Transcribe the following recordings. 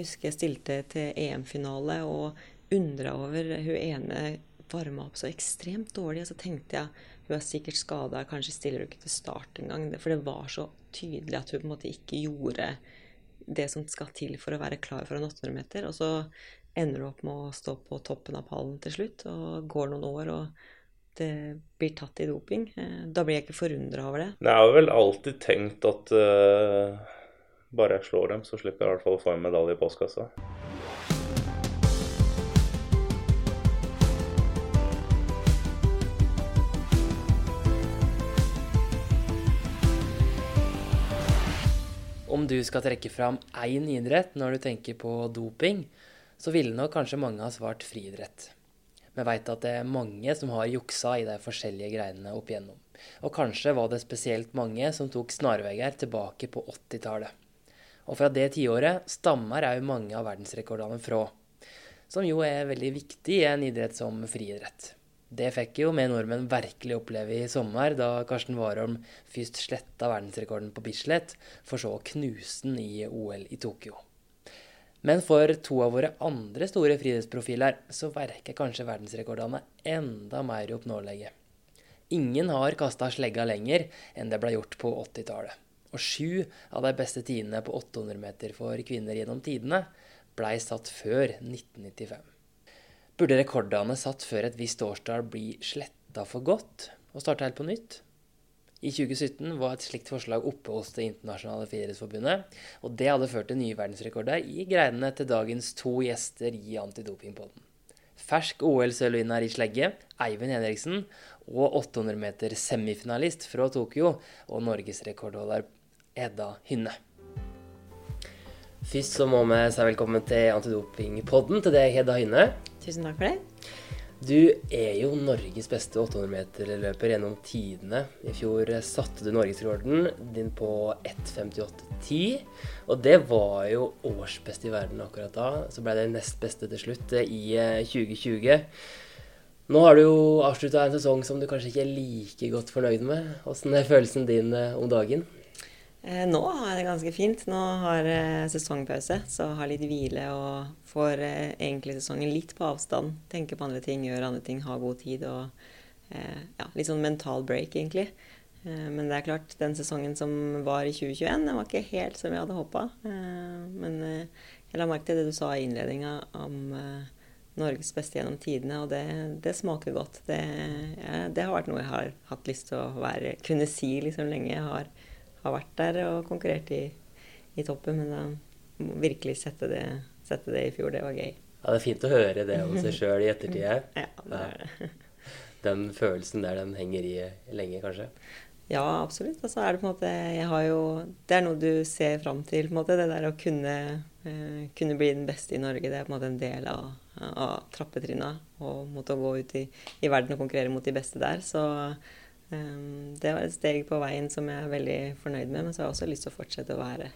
Jeg husker jeg stilte til EM-finale og undra over hun ene varma opp så ekstremt dårlig. Og så tenkte jeg hun er sikkert skada, kanskje stiller hun ikke til start engang. For det var så tydelig at hun på en måte ikke gjorde det som skal til for å være klar for en 800 meter. Og så ender du opp med å stå på toppen av pallen til slutt, og går noen år, og det blir tatt i doping. Eh, da blir jeg ikke forundra over det. Jeg har vel alltid tenkt at uh, bare jeg slår dem, så slipper jeg i hvert fall å få en medalje i postkassa. Om du skal trekke fram én idrett når du tenker på doping, så ville nok kanskje mange ha svart friidrett. Vi veit at det er mange som har juksa i de forskjellige greiene opp igjennom. Og kanskje var det spesielt mange som tok snarveier tilbake på 80-tallet. Og fra det tiåret stammer òg mange av verdensrekordene fra. Som jo er veldig viktig i en idrett som friidrett. Det fikk jo vi nordmenn virkelig oppleve i sommer, da Karsten Warholm først sletta verdensrekorden på Bislett, for så å knuse den i OL i Tokyo. Men for to av våre andre store friidrettsprofiler så verker kanskje verdensrekordene enda mer oppnåelige. Ingen har kasta slegga lenger enn det ble gjort på 80-tallet. Og sju av de beste tidene på 800 meter for kvinner gjennom tidene blei satt før 1995. Burde rekordene satt før et visst årstall bli sletta for godt og starte helt på nytt? I 2017 var et slikt forslag oppe hos Det internasjonale friidrettsforbundet, og det hadde ført til nye verdensrekorder i greinene til dagens to gjester i Antidopingpodden. Fersk OL-sølvvinner i slegge, Eivind Henriksen, og 800 meter semifinalist fra Tokyo og norgesrekordholder Edda Hynne. Først så må vi si velkommen til Antidopingpodden til deg, Hedda Hynne. Tusen takk for det. Du er jo Norges beste 800-meterløper gjennom tidene. I fjor satte du norgesrekorden din på 1.58,10. Og det var jo årsbeste i verden akkurat da. Så ble det nest beste til slutt i 2020. Nå har du jo avslutta en sesong som du kanskje ikke er like godt fornøyd med. Åssen er følelsen din om dagen? Eh, nå har jeg det ganske fint. Nå har jeg sesongpause, så har litt hvile og får eh, egentlig sesongen litt på avstand. Tenker på andre ting, gjør andre ting, har god tid og eh, ja, litt sånn mental break, egentlig. Men det er klart, den sesongen som var i 2021, den var ikke helt som jeg hadde håpa. Men jeg la merke til det du sa i innledninga om Norges beste gjennom tidene, og det, det smaker godt. Det, ja, det, har vært noe jeg har hatt lyst til å være, kunne si liksom lenge. Jeg har har vært der og konkurrert i, i toppen. Men da virkelig sette det, sette det, i fjor, det var gøy. Ja, Det er fint å høre det om seg sjøl i ettertid. ja, det er det. Den følelsen der, den henger i lenge, kanskje? Ja, absolutt. Altså, er det måte jo, Det er noe du ser fram til. måte, Det der å kunne, eh, kunne bli den beste i Norge. Det er på en måte en del av, av trappetrinna. Og mot å gå ut i, i verden og konkurrere mot de beste der. Så Ehm, det var et steg på veien som jeg er veldig fornøyd med, men så har jeg også lyst til å fortsette å være,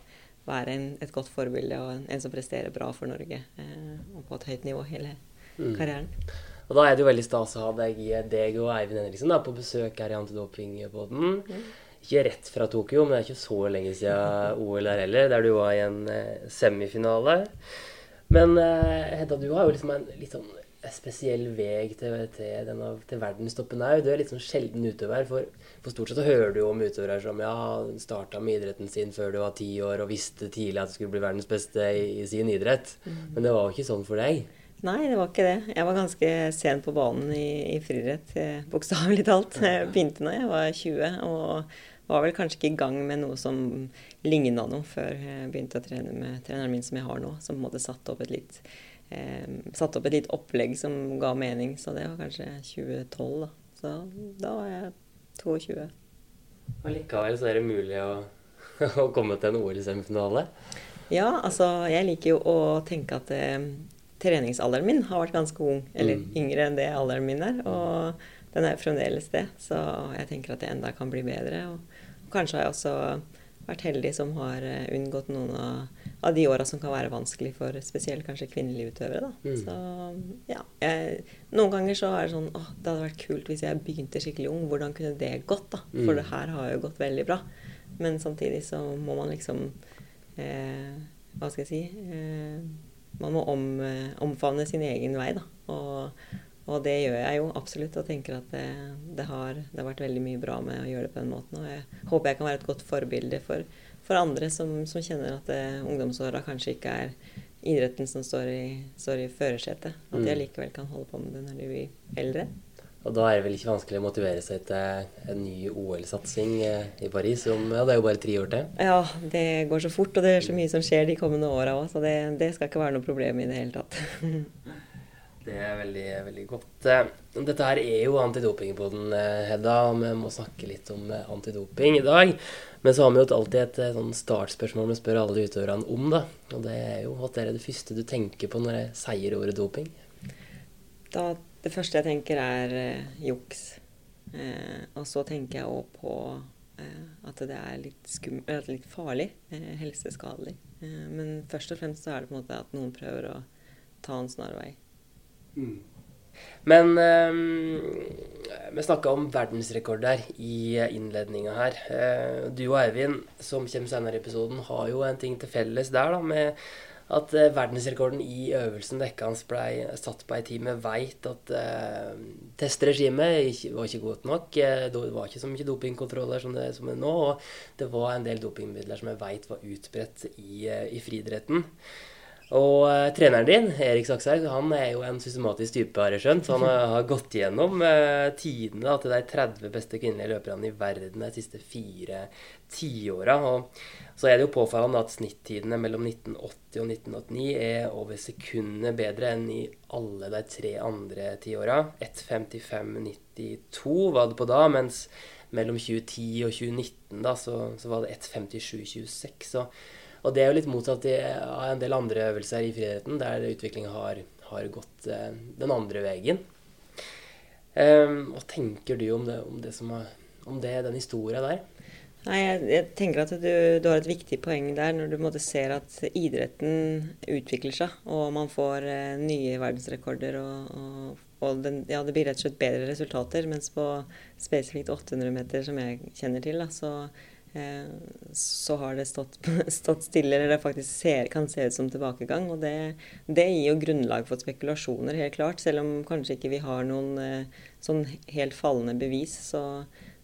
være en, et godt forbilde og en, en, som presterer bra for Norge eh, og på et høyt nivå hele mm. karrieren. Og Da er det jo veldig stas å ha deg, deg og Eivind Henriksen da, på besøk her i Antidopingpodden. Mm. Ikke rett fra Tokyo, men det er ikke så lenge siden OL der heller, der du var i en eh, semifinale. Men eh, Hedda, du har jo liksom en litt sånn spesiell vei til, til, denne, til verdenstoppen òg. Du er litt sånn sjelden utøver. For, for stort sett så hører du jo om utøvere som ja, starta med idretten sin før du var ti år og visste tidlig at du skulle bli verdens beste i, i sin idrett. Mm. Men det var jo ikke sånn for deg. Nei, det var ikke det. Jeg var ganske sen på banen i, i friidrett, eh, bokstavelig talt. Jeg begynte da jeg var 20, og var vel kanskje ikke i gang med noe som ligna noe før jeg begynte å trene med treneren min som jeg har nå, som på en måte satte opp et litt eh, satte opp et litt opplegg som ga mening. Så det var kanskje 2012, da. Så da var jeg 22. Og likevel så er det mulig å, å komme til en OL-semifinale? Ja, altså jeg liker jo å tenke at eh, treningsalderen min har vært ganske ung. Eller mm. yngre enn det alderen min er. Og den er fremdeles det. Så jeg tenker at det enda kan bli bedre. Og, og kanskje har jeg også vært heldig som har eh, unngått noen av av de åra som kan være vanskelig for spesielt kanskje kvinnelige utøvere. Mm. Så ja. Jeg, noen ganger så er det sånn åh, det hadde vært kult hvis jeg begynte skikkelig ung. Hvordan kunne det gått, da? For mm. det her har jo gått veldig bra. Men samtidig så må man liksom eh, Hva skal jeg si eh, Man må om, omfavne sin egen vei, da. Og, og, det gjør jeg jo absolutt, og tenker at det, det, har, det, har, vært veldig mye bra med å gjøre det på den måten. Og jeg håper jeg kan være et godt forbilde for, for andre som, som, kjenner at ungdomsåra kanskje ikke er idretten som står i, står i førersetet. At de mm. allikevel kan holde på med det når de blir eldre. Og da er det vel ikke vanskelig å motivere seg til en ny OL-satsing eh, i Paris. Om, ja, det er jo bare tre år til. Ja, det går så fort, og det er så mye som skjer de kommende åra òg. Så det, det, skal ikke være noe problem i det hele tatt. det er veldig, veldig godt. Eh, dette her er jo antidopingpoden, Hedda. Hedda. Vi må snakke litt om antidoping i dag. Men så har vi jo alltid et sånn startspørsmål vi spør alle utøverne om. da. Og det er jo hva er det første du tenker på når jeg sier ordet doping? Da det første jeg tenker, er eh, juks. Eh, og så tenker jeg òg på eh, at det er litt, skum, litt farlig. Eh, helseskadelig. Eh, men først og fremst så er det på en måte at noen prøver å ta en snarvei. Mm. Men eh, vi snakka om verdensrekorder i innledninga her. du og Eivind, som kommer senere i episoden, har jo en ting til felles der, da, med at uh, verdensrekorden i øvelsen dekkende ble satt på ei time, veit at uh, testregimet var ikke godt nok. Uh, det var ikke så mye dopingkontroller som det, som det er nå. Og det var en del dopingmidler som jeg veit var utbredt i, i friidretten. Og uh, treneren din, Erik Sakshaug, han er jo en systematisk type, har jeg skjønt. Han har, har gått gjennom uh, tidene til de 30 beste kvinnelige løperne i verden de siste fire tiåra. Så er det jo påfallende at snittidene mellom 1980 og 1989 er over sekundet bedre enn i alle de tre andre tiåra. 1.55,92 var det på da, mens mellom 2010 og 2019 da, så, så var det 1.57,26. Og det er jo litt motsatt av en del andre øvelser i friidretten, der utviklinga har, har, gått eh, den andre veien. Um, hva tenker du om det, om det, har, om det den historia der? Nei, jeg, jeg, tenker at du, du, har et viktig poeng der når du måtte ser at idretten utvikler seg, og man får eh, nye verdensrekorder. og, og, og den, ja, det blir rett og slett bedre resultater. Mens på spesifikt 800 meter, som jeg kjenner til, da, så så har det stått, stått, stille, eller det faktisk ser, kan se ut som tilbakegang. Og det, det, gir jo grunnlag for spekulasjoner, helt klart. Selv om kanskje ikke vi har noen eh, sånn helt fallende bevis, så,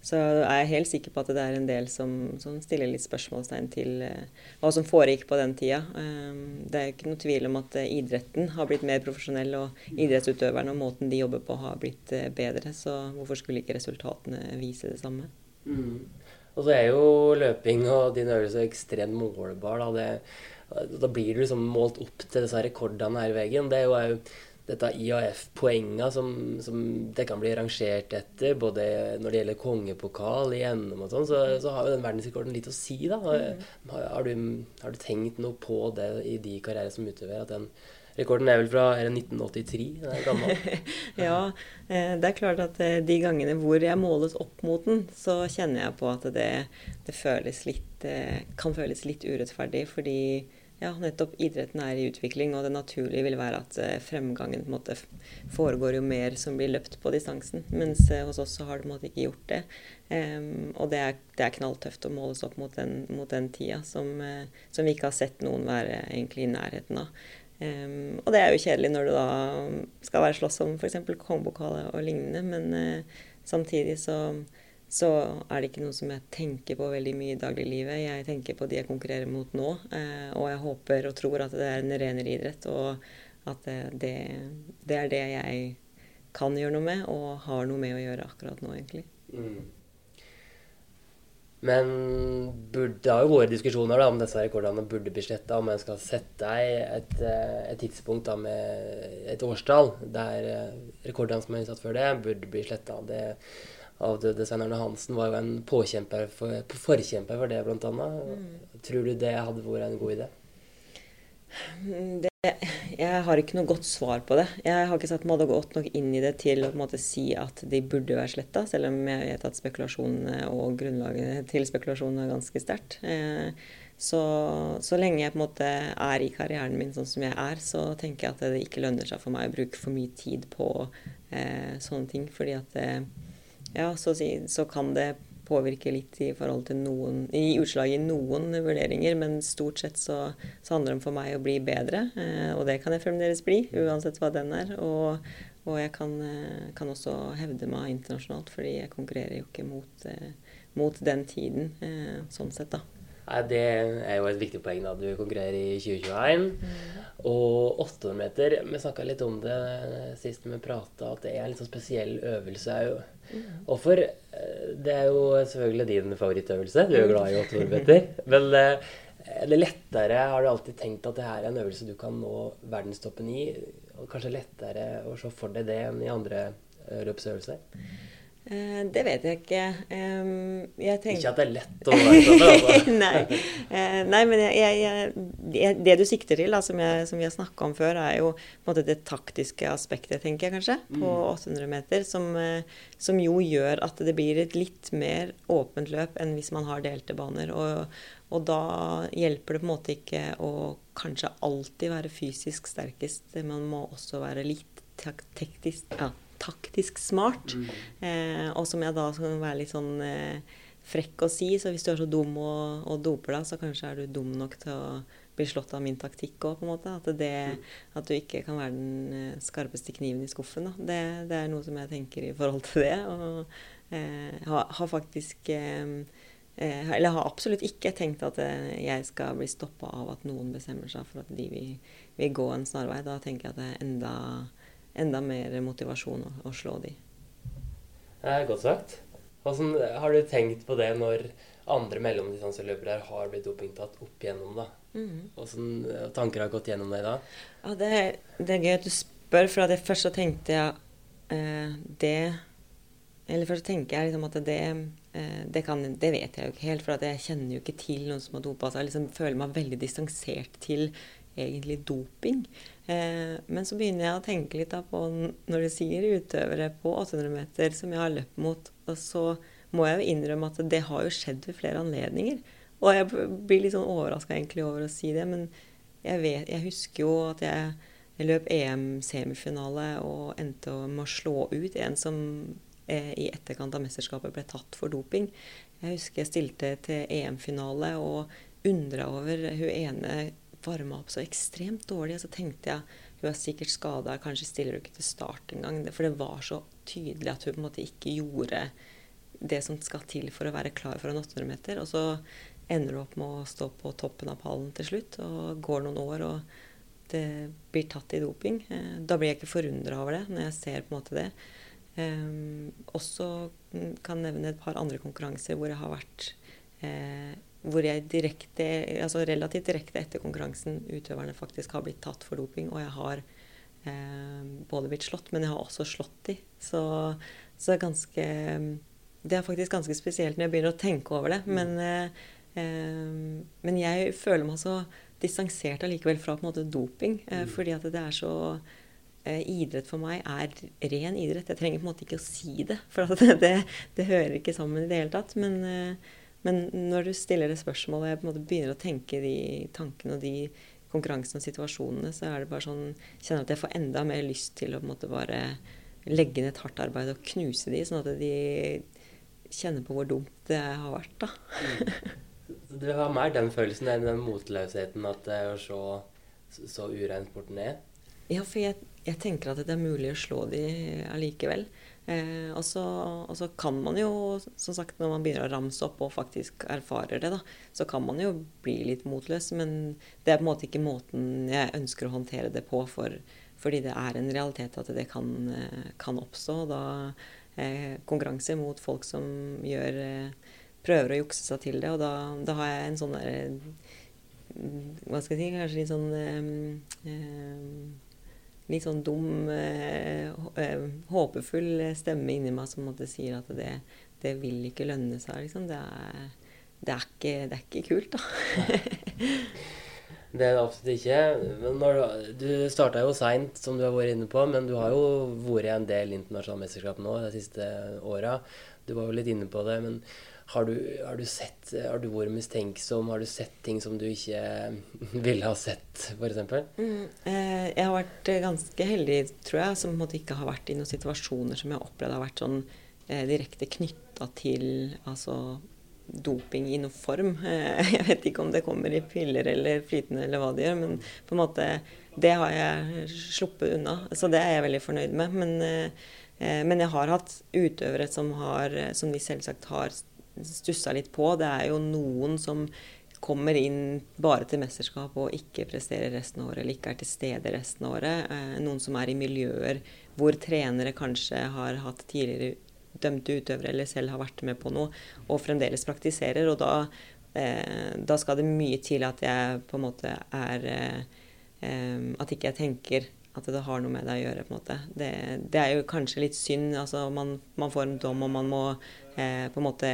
så, er jeg helt sikker på at det er en del som, som stiller litt spørsmålstegn til eh, hva som foregikk på den tida. Det er ikke noe tvil om at idretten har blitt mer profesjonell, og idrettsutøverne og måten de jobber på har blitt bedre. Så hvorfor skulle ikke resultatene vise det samme? Mm. Og så er jo løping og din øvelse ekstremt målbar. Da, det, da blir du liksom målt opp til disse rekordene her i veggen. Det er jo dette IAF-poenga som, som, det kan bli rangert etter, både når det gjelder kongepokal i NM og sånn, så, så, har jo den verdensrekorden litt å si, da. Mm. Har, har, du, har, du, tenkt noe på det i de karrierer som utøver? At den Rekorden er vel fra er det 1983? Det er gammel. ja, eh, det er klart at eh, de gangene hvor jeg måles opp mot den, så kjenner jeg på at det, det føles litt, eh, kan føles litt urettferdig. Fordi ja, nettopp idretten er i utvikling, og det naturlige vil være at fremgangen på en måte foregår jo mer som blir løpt på distansen. Mens hos oss så har det på en måte ikke gjort det. Um, og det er, det er, knalltøft å måles opp mot den, mot den tida som, som, vi ikke har sett noen være egentlig i nærheten av. Um, og det er jo kjedelig når du da skal være slåss om f.eks. kongebokale og lignende, men uh, samtidig så, så, er det ikke noe som jeg tenker på veldig mye i dagliglivet. Jeg tenker på de jeg konkurrerer mot nå, uh, og jeg håper og tror at det er en renere idrett, og at det, det, er det jeg kan gjøre noe med, og har noe med å gjøre akkurat nå, egentlig. Mm. Men burde, det har jo vært diskusjoner da, om disse rekordene burde bli sletta. Om en skal sette et, eh, et, tidspunkt da, med et årstall der eh, rekordene som er innsatt før det, burde bli sletta. Avdøde Svein Arne Hansen var jo en påkjemper for, forkjemper for det, annet. Mm. Tror du det hadde vært en god idé? Det, jeg har ikke noe godt svar på det. Jeg har ikke satt meg godt nok inn i det til å måte, si at de burde være sletta, selv om jeg vet at spekulasjonene og grunnlaget til spekulasjonene er ganske sterkt. Eh, så, så, lenge jeg på en måte er i karrieren min sånn som jeg er, så tenker jeg at det ikke lønner seg for meg å bruke for mye tid på eh, sånne ting. Fordi at det, ja, så, så kan det påvirker litt i forhold til noen I utslag i noen vurderinger, men stort sett så, så handler det om for meg å bli bedre. Eh, og det kan jeg fremdeles bli, uansett hva den er. Og, og jeg kan, eh, kan, også hevde meg internasjonalt, fordi jeg konkurrerer jo ikke mot, eh, mot den tiden, sånn sett, da. Nei, Det er jo et viktig poeng. da. Du konkurrerer i 2021. Mm. Og 800 meter Vi snakka litt om det sist vi prata, at det er en litt sånn spesiell øvelse òg. Mm. Hvorfor? Eh, det er jo selvfølgelig din favorittøvelse. Du er jo glad i 800 meter. Men eh, er det lettere Har du alltid tenkt at det her er en øvelse du kan nå verdenstoppen i? Og kanskje lettere å se for deg det enn i andre eh, løpsøvelser? Eh, det vet jeg ikke. Jeg tenker... Ikke at det er lett å være sånn? Altså. nei. Eh, nei, men jeg, jeg, det du sikter til, da, som, som vi har snakka om før, er jo måte, det taktiske aspektet, tenker jeg kanskje, på 800 mm. meter. Som, eh, som, jo gjør at det blir et litt mer åpent løp enn hvis man har delte baner. Og, og da hjelper det på en måte ikke å kanskje alltid være fysisk sterkest. Man må også være litt teknisk ja, taktisk smart. Mm. Eh, og som jeg da skal være litt sånn eh, frekk å si, så hvis du er så dum og, og, doper deg, så kanskje er du dum nok til å bli slått av min taktikk òg, på en måte. At, det, mm. at, du ikke kan være den eh, skarpeste kniven i skuffen. Da. Det, det, er noe som jeg tenker i forhold til det. Og eh, har, har, faktisk eh, eh, eller har absolutt ikke tenkt at jeg skal bli stoppa av at noen bestemmer seg for at de vil, vil gå en snarvei. Da tenker jeg at det er enda enda mer motivasjon å, å slå de. Det er godt sagt. Hvordan har du tenkt på det når andre mellomdistanseløpere har blitt dopingtatt opp igjennom? da? Mm. Hvordan tanker har gått gjennom deg da? Ja, det, det, er gøy at du spør, for at først så tenkte jeg eh, det Eller først tenker jeg liksom at det, eh, det, kan, det, vet jeg jo ikke helt, for jeg kjenner jo ikke til noen som har dopa seg. Jeg liksom føler meg veldig distansert til egentlig doping. Eh, men så begynner jeg å tenke litt på når du sier utøvere på 800 meter som jeg har løpt mot, og så må jeg jo innrømme at det har jo skjedd ved flere anledninger. Og jeg blir litt sånn overraska egentlig over å si det, men jeg, vet, jeg husker jo at jeg, jeg løp EM-semifinale og endte med å slå ut en som eh, i etterkant av mesterskapet ble tatt for doping. Jeg husker jeg stilte til EM-finale og undra over hun ene varma opp så ekstremt dårlig. Og så tenkte jeg hun er sikkert skada, kanskje stiller hun ikke til start engang. For det var så tydelig at hun på en måte ikke gjorde det som skal til for å være klar for en 800 meter. Og så ender du opp med å stå på toppen av pallen til slutt, og går noen år og det blir tatt i doping. Eh, da blir jeg ikke forundra over det, når jeg ser på en måte det. Um, også kan nevne et par andre konkurranser hvor jeg har vært eh, hvor jeg direkte, altså relativt direkte etter konkurransen utøverne faktisk har blitt tatt for doping. Og jeg har eh, både blitt slått, men jeg har også slått de. Så, så ganske Det er faktisk ganske spesielt når jeg begynner å tenke over det. Men, eh, eh, men jeg føler meg så distansert allikevel fra på en måte doping. Eh, mm. Fordi at det er så eh, Idrett for meg er ren idrett. Jeg trenger på en måte ikke å si det, for det, det, det, hører ikke sammen i det hele tatt. Men eh, men når du stiller det spørsmålet, og jeg på en måte begynner å tenke de tankene og de konkurransene og situasjonene, så er det bare sånn Kjenner at jeg får enda mer lyst til å på en måte bare legge ned et hardt arbeid og knuse de, sånn at de kjenner på hvor dumt det har vært, da. Du har mer den følelsen enn den motløsheten at det er så, så urein sporten er? Ja, for jeg, jeg, tenker at det er mulig å slå de allikevel. Eh, og, så, og, så, kan man jo, som sagt, når man begynner å ramse opp og faktisk erfarer det, da, så kan man jo bli litt motløs. Men det er på en måte ikke måten jeg ønsker å håndtere det på, for, fordi det er en realitet at det kan, eh, kan oppstå. Da eh, konkurranse mot folk som gjør eh, prøver å jukse seg til det, og da, da har jeg en sånn der Hva skal jeg si Kanskje litt sånn eh, eh litt sånn dum, eh, eh, håpefull stemme inni meg som sier at det, det vil ikke lønne seg. Liksom. Det, er, det, er ikke, det, er, ikke, kult, da. det er det absolutt ikke. Men når, du starta jo seint, som du har vært inne på, men du har jo vært i en del internasjonale mesterskap nå de siste åra. Du var jo litt inne på det. men har du, har du, sett, har du vært mistenksom? Har du sett ting som du ikke ville ha sett, f.eks.? Mm, eh, jeg har vært ganske heldig, tror jeg, som ikke har vært i noen situasjoner som jeg har opplevd har vært sånn eh, direkte knytta til altså doping i noen form. Eh, jeg vet ikke om det kommer i piller eller flytende eller hva det gjør, men på en måte det har jeg sluppet unna. Så det er jeg veldig fornøyd med. Men, eh, men jeg har hatt utøvere som, har, som de selvsagt har stussa litt på. Det er jo noen som kommer inn bare til mesterskap og ikke presterer resten av året, eller ikke er til stede resten av året. Eh, noen som er i miljøer hvor trenere kanskje har hatt tidligere dømte utøvere eller selv har vært med på noe, og fremdeles praktiserer. Og da, eh, da skal det mye til at jeg på en måte er eh, At ikke jeg tenker at det har noe med det å gjøre. på en måte. Det, det er jo kanskje litt synd. altså Man, man får en dom, og man må eh, på en måte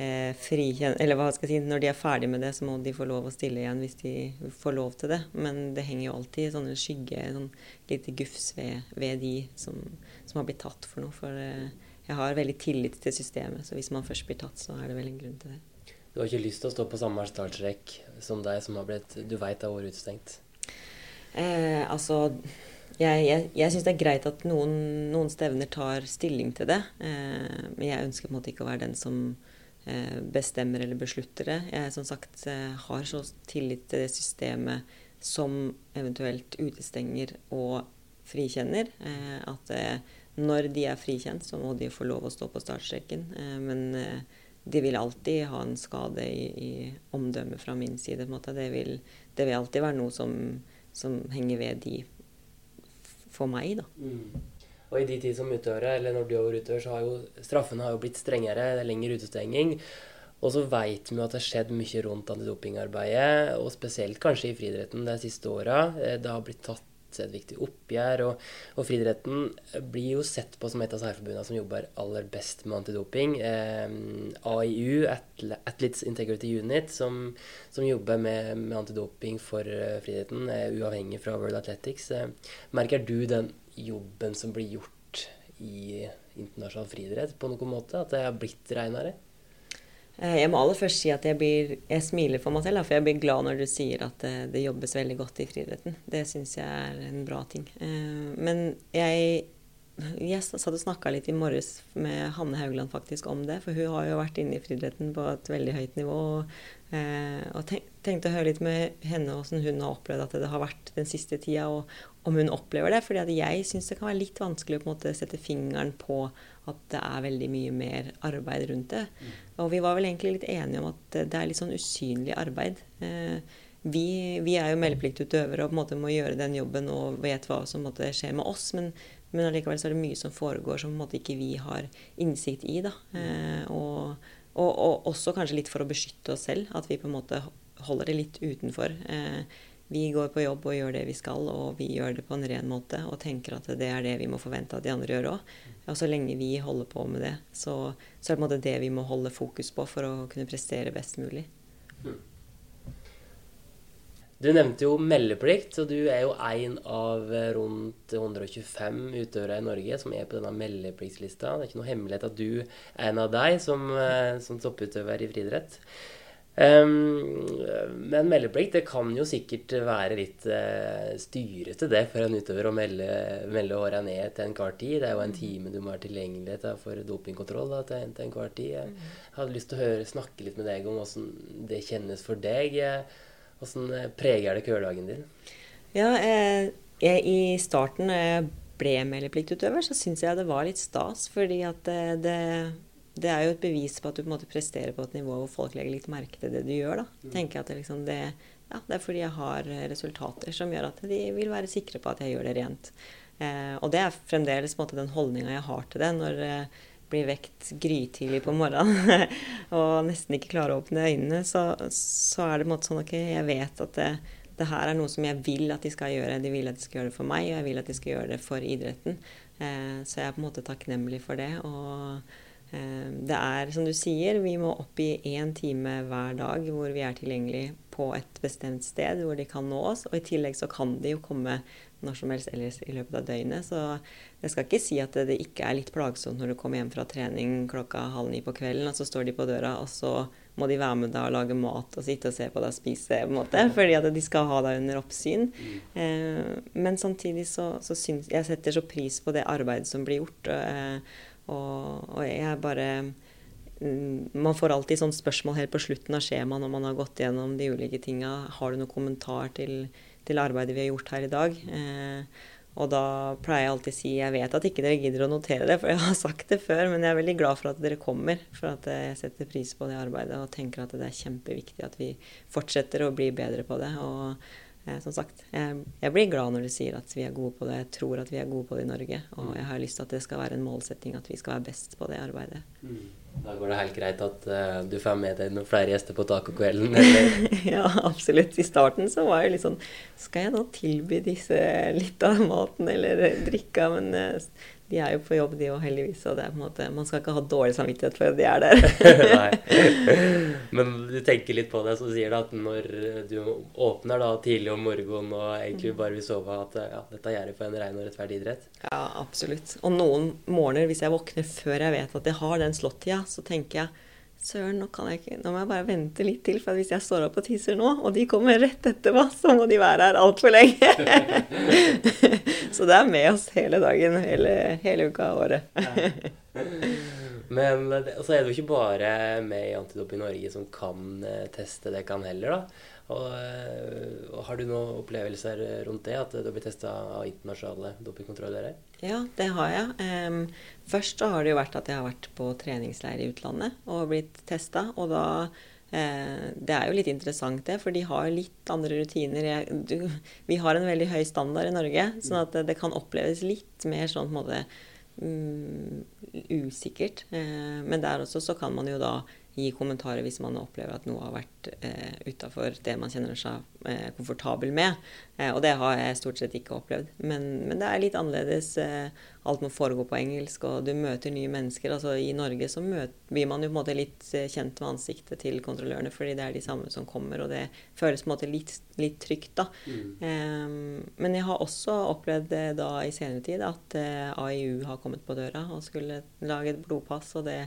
eh, frikjenne Eller hva skal jeg si, når de er ferdig med det, så må de få lov å stille igjen hvis de får lov til det. Men det henger jo alltid sånne skygge, sånn lite gufs ved, ved de som, som, har blitt tatt for noe. For eh, jeg har veldig tillit til systemet, så hvis man først blir tatt, så er det vel en grunn til det. Du har ikke lyst til å stå på samme startstrekk som deg, som har blitt, du veit er året utestengt? Eh, altså jeg, jeg, jeg syns det er greit at noen, noen, stevner tar stilling til det. Eh, men jeg ønsker på en måte ikke å være den som eh, bestemmer eller beslutter det. Jeg som sagt eh, har så tillit til det systemet som eventuelt utestenger og frikjenner. Eh, at eh, når de er frikjent, så må de få lov å stå på startstreken. Men de vil alltid ha en skade i, i omdømmet fra min side. Det vil, det, vil, alltid være noe som, som henger ved de for meg, da. Mm. Og i de tid som utøvere, eller når du har vært utøver, så har jo straffene har jo blitt strengere. Det er lengre utestenging. Og så veit vi at det har skjedd mye rundt antidopingarbeidet, og spesielt kanskje i friidretten de siste åra. Eh, det har blitt tatt et viktig oppgjør. Og, og friidretten blir jo sett på som et av særforbundene som jobber aller best med antidoping. Eh, AIU, Athletes Integrity Unit, som, som jobber med, med, antidoping for uh, friidretten, er uavhengig fra World Athletics. Eh, merker du den jobben som blir gjort i internasjonal friidrett på noen måte? At det har blitt renere? Eh, jeg må aller først si at jeg, blir, jeg smiler for meg selv, for jeg blir glad når du sier at det, det jobbes veldig godt i friidretten. Det syns jeg er en bra ting. Eh, men jeg, jeg satt og snakka litt i morges med Hanne Haugland faktisk om det, for hun har jo vært inne i friidretten på et veldig høyt nivå. Og, eh, og tenkte å høre litt med henne hvordan hun har opplevd at det har vært den siste tida, og om hun opplever det. fordi jeg syns det kan være litt vanskelig å måte sette fingeren på at det er veldig mye mer arbeid rundt det. Mm. Og vi var vel egentlig litt enige om at det er litt sånn usynlig arbeid. Eh, vi, vi er jo meldepliktutøvere og på en måte må gjøre den jobben og vet hva som måtte skje med oss. Men, men allikevel så er det mye som foregår som på en måte ikke vi har innsikt i. da. Eh, og, og, og, også kanskje litt for å beskytte oss selv. At vi på en måte holder det litt utenfor. Eh, vi går på jobb og gjør det vi skal, og vi gjør det på en ren måte og tenker at det er det vi må forvente at de andre gjør òg. Og så lenge vi holder på med det, så, så er det på en måte det vi må holde fokus på for å kunne prestere best mulig. Du nevnte jo meldeplikt, og du er jo en av rundt 125 utøvere i Norge som er på denne meldepliktslista. Det er ikke noe hemmelighet at du er en av deg som, eh, som topputøver i friidrett. Um, men meldeplikt det kan jo sikkert være litt uh, styrete det for en utøver å melde, melde åra ned til enhver tid. Det er jo en time du må være tilgjengelig for dopingkontroll da, til, til enhver tid. Jeg hadde lyst til å høre, snakke litt med deg om hvordan det kjennes for deg. Hvordan eh, preger det hverdagen din? Ja, jeg, jeg, I starten, da jeg ble meldepliktutøver, så syns jeg det var litt stas. Fordi at det, det det er jo et bevis på at du på en måte presterer på et nivå hvor folk legger litt merke til det du gjør. da. Mm. Tenker at det, liksom, det, ja, det, er fordi jeg har resultater som gjør at de vil være sikre på at jeg gjør det rent. Eh, og det er fremdeles måte, den holdninga jeg har til det når eh, blir vekt grytidlig på morgenen og nesten ikke klarer å åpne øynene, så, så, er det på en måte sånn ok, jeg vet at det, det, her er noe som jeg vil at de skal gjøre. De vil at de skal gjøre det for meg, og jeg vil at de skal gjøre det for idretten. Eh, så jeg er på en måte takknemlig for det. og Eh, det er som du sier, vi må opp i én time hver dag hvor vi er tilgjengelig på et bestemt sted hvor de kan nå oss. Og i tillegg så kan de jo komme når som helst ellers i løpet av døgnet. Så jeg skal ikke si at det ikke er litt plagsomt når du kommer hjem fra trening klokka halv ni på kvelden, og så står de på døra, og så må de være med deg og lage mat og sitte og se på deg og spise, på en måte, fordi at de skal ha deg under oppsyn. Eh, men samtidig så, så syns jeg setter så pris på det arbeidet som blir gjort. Eh, Og, og jeg bare mm, Man får alltid sånn spørsmål helt på slutten av skjemaet når man har gått gjennom de ulike tinga. Har du noen kommentar til, til arbeidet vi har gjort her i dag? Eh, og da pleier jeg alltid å si jeg vet at ikke dere gidder å notere det, for jeg har sagt det før, men jeg er veldig glad for at dere kommer. For at jeg setter pris på det arbeidet og tenker at det er kjempeviktig at vi fortsetter å bli bedre på det. Og eh, som sagt, jeg, jeg, blir glad når du sier at vi er gode på det. Jeg tror at vi er gode på det i Norge. Og jeg har lyst til at det skal være en målsetting at vi skal være best på det arbeidet. Mm. Da går det helt greit at uh, du får med deg noen flere gjester på tacokvelden? ja, absolutt. I starten så var jeg litt sånn Skal jeg nå tilby disse litt av maten eller drikka? Men uh, de er jo på jobb, de òg, heldigvis. Og det er på en måte, man skal ikke ha dårlig samvittighet for at de er der. Nei. Men du tenker litt på det, så sier du at når du åpner da tidlig om morgenen og egentlig bare vil sove, at ja, dette gjør det for en rein og rettferdig idrett? Ja, absolutt. Og noen morgener, hvis jeg våkner før jeg vet at jeg har den slåttida, så tenker jeg Søren, nå, nå må jeg bare vente litt til, for hvis jeg står opp og tisser nå, og de kommer rett etterpå, så må de være her altfor lenge. så det er med oss hele dagen, hele, hele uka av året. Men så er det jo ikke bare med i Antidoping Norge som kan eh, teste det kan heller, da. Og, eh, og, Har du noen opplevelser rundt det, at du blir testa av internasjonale dopingkontrollører? Ja, det har jeg. Først så har det jo vært at jeg har vært på treningsleir i utlandet og blitt testa. Og da eh, Det er jo litt interessant, det, for de har litt andre rutiner. Jeg, du, vi har en veldig høy standard i Norge, sånn at det, det kan oppleves litt mer sånn på en måte um, usikkert. Eh, men der også så kan man jo da gi kommentarer hvis man opplever at noe har vært eh, utafor det man kjenner seg eh, komfortabel med. Eh, og det har jeg stort sett ikke opplevd. Men, men det er litt annerledes. Eh, alt må foregå på engelsk, og du møter nye mennesker. Altså I Norge så møter, blir man jo på en måte litt eh, kjent med ansiktet til kontrollørene, fordi det er de samme som kommer, og det føles på en måte litt, litt trygt, da. Mm. men jeg har også opplevd det da i senere tid at eh, AIU har kommet på døra og skulle lage et blodpass, og det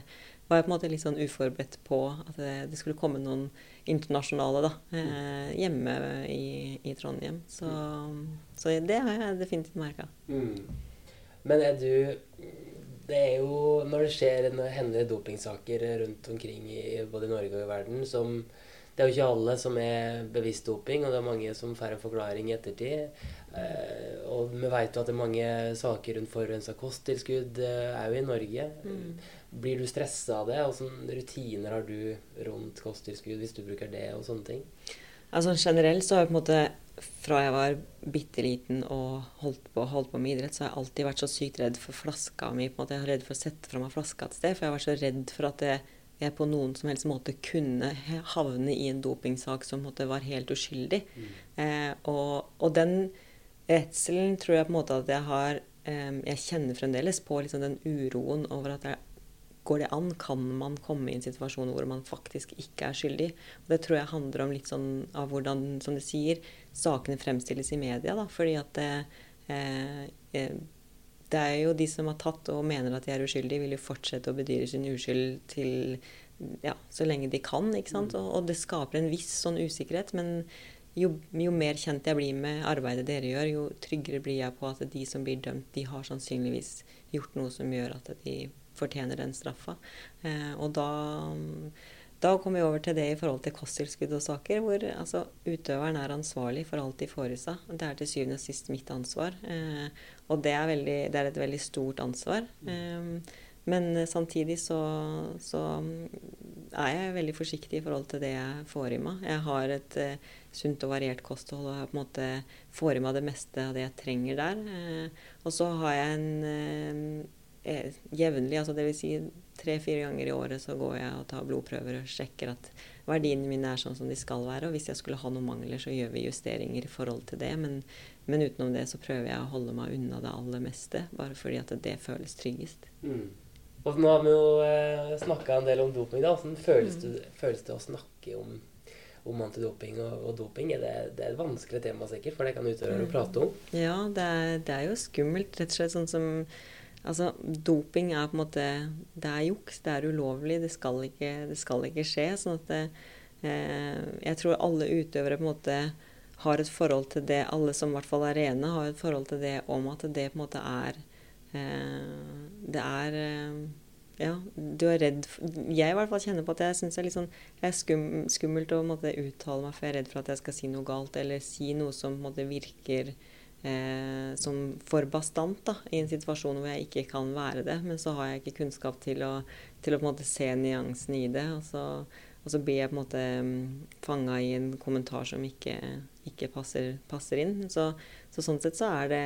var jeg på en måte litt sånn uforberedt på at det, skulle komme noen internasjonale da, eh, hjemme i, i, Trondheim. Så, så, det har jeg definitivt merka. Mm. Men er du Det er jo når det skjer når det hender dopingsaker rundt omkring i både Norge og i verden som det er jo ikke alle som er bevisst doping, og det er mange som får en forklaring i ettertid. Eh, og vi vet jo at det er mange saker rundt forurensa kosttilskudd òg eh, i Norge. Mm. Blir du stressa av det? Hvilke rutiner har du rundt kosttilskudd hvis du bruker det, og sånne ting? Altså Generelt så har jeg på en måte fra jeg var bitte liten og holdt på, holdt på, med idrett, så har jeg alltid vært så sykt redd for flaska mi. på en måte Jeg er redd for å sette fra meg flaska et sted, for jeg har vært så redd for at jeg på noen som helst måte kunne havne i en dopingsak som måte, var helt uskyldig. Mm. Eh, og, og, den redselen tror jeg på en måte at jeg har eh, Jeg kjenner fremdeles på liksom den uroen over at jeg Går det an? Kan man komme i en situasjon hvor man faktisk ikke er skyldig? Og Det tror jeg handler om litt sånn av hvordan, som du sier, sakene fremstilles i media. Da. Fordi at det, eh, eh, det er jo de som har tatt og mener at de er uskyldige, vil jo fortsette å bedyre sin uskyld til ja, så lenge de kan. ikke sant? Mm. Og, og det skaper en viss sånn usikkerhet. Men jo, jo, mer kjent jeg blir med arbeidet dere gjør, jo tryggere blir jeg på at de som blir dømt, de har sannsynligvis gjort noe som gjør at de fortjener den straffa. Eh, og da, da kommer vi over til det i forhold til kosttilskudd og saker, hvor altså, utøveren er ansvarlig for alt de får i seg. Det er til syvende og sist mitt ansvar. Eh, og det er, veldig, det er, et veldig stort ansvar. Eh, men samtidig så, så, er jeg veldig forsiktig i forhold til det jeg får i meg. Jeg har et sunt og variert kosthold og jeg på en måte får i meg det meste av det jeg trenger der. Og så har jeg en Eh, jevnlig, altså dvs. Si tre-fire ganger i året så går jeg og tar blodprøver og sjekker at verdiene mine er sånn som de skal være. Og hvis jeg skulle ha noen mangler, så gjør vi justeringer i forhold til det. Men, men utenom det så prøver jeg å holde meg unna det aller meste, bare fordi at det føles tryggest. Mm. Og nå har vi jo eh, snakka en del om doping. da. Hvordan føles, mm. det, føles det å snakke om, om antidoping og, og, doping? Er det, det, er et vanskelig tema sikkert, for det kan utøvere å prate om? Ja, det er, det er jo skummelt, rett og slett. sånn som Altså, doping er på en måte Det er juks, det er ulovlig, det skal ikke, det skal ikke skje. sånn at det, eh, Jeg tror alle utøvere på en måte har et forhold til det, alle som i hvert fall er rene, har et forhold til det om at det på en måte er eh, Det er eh, Ja, du er redd Jeg i hvert fall kjenner på at jeg syns det er litt sånn jeg er skum, skummelt å måtte, uttale meg, for jeg er redd for at jeg skal si noe galt, eller si noe som måte, virker eh, som for bastant da, i en situasjon hvor jeg ikke kan være det. Men så har jeg ikke kunnskap til å, til å på en måte se nyansen i det. Og så, og så blir jeg på en måte mm, fanga i en kommentar som ikke, ikke passer, passer, inn. Så, så, sånn sett så er det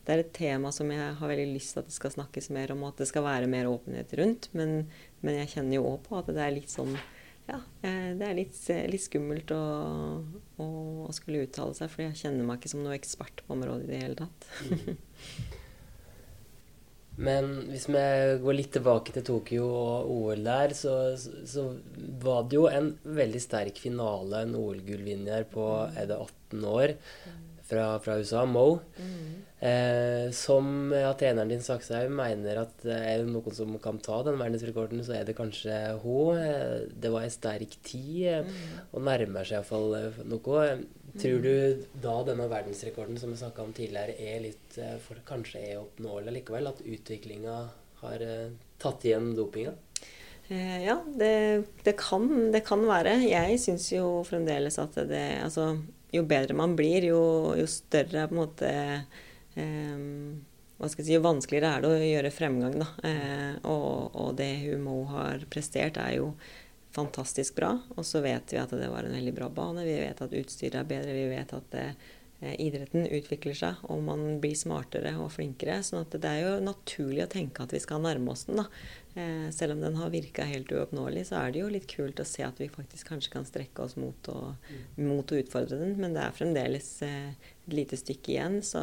det er et tema som jeg har veldig lyst til at det skal snakkes mer om, og at det skal være mer åpenhet rundt. Men, men jeg kjenner jo òg på at det er litt sånn Ja, det er litt, litt skummelt å, å, å, skulle uttale seg, for jeg kjenner meg ikke som noe ekspert på området i det hele tatt. Men hvis vi går litt tilbake til Tokyo og OL der, så, så var det jo en veldig sterk finale, en OL-gullvinner på er det 18 år fra, fra USA, Mo, mm. eh, som ja, treneren din Sakshaug mener at er det noen som kan ta den verdensrekorden, så er det kanskje hun. Eh, det var en sterk tid, eh, mm. og nærmer seg iallfall eh, noe. Tror du da denne verdensrekorden som vi snakka om tidligere, er litt for kanskje er oppnåelig likevel? At utviklinga har tatt igjen dopinga? Ja, det, det, kan, det kan være. Jeg syns jo fremdeles at det Altså, jo bedre man blir, jo, jo større på en måte eh, hva skal jeg si, Jo vanskeligere er det å gjøre fremgang. da. Eh, og, og, det Humo har prestert, er jo fantastisk bra. Og så vet vi at det var en veldig bra bane. Vi vet at utstyret er bedre. Vi vet at det, idretten utvikler seg, og man blir smartere og flinkere. sånn at det er jo naturlig å tenke at vi skal nærme oss den. da. Eh, selv om den har virka helt uoppnåelig, så er det jo litt kult å se at vi faktisk kanskje kan strekke oss mot å, mot å utfordre den. Men det er fremdeles eh, et lite stykke igjen. Så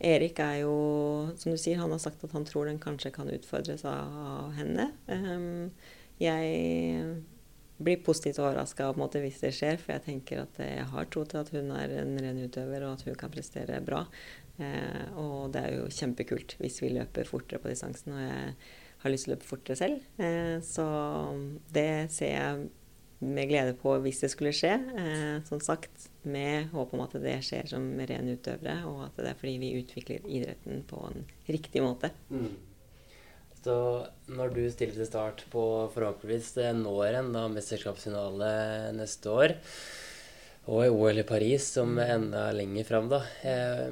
Erik er jo, som du sier, han har sagt at han tror den kanskje kan utfordres av henne. Jeg blir positivt overraska hvis det skjer, for jeg tenker at jeg har tro til at hun er en ren utøver, og at hun kan prestere bra. Eh, og det er jo kjempekult hvis vi løper fortere på distansen, og jeg har lyst til å løpe fortere selv. Eh, så det ser jeg med glede på hvis det skulle skje. Eh, som sagt, med håp om at det skjer som ren utøvere, og at det er fordi vi utvikler idretten på en riktig måte. Mm. Så når du stiller til start på forhåpentligvis når en da mesterskapsfinale neste år, og i OL i Paris som er enda lenger fram, da, eh,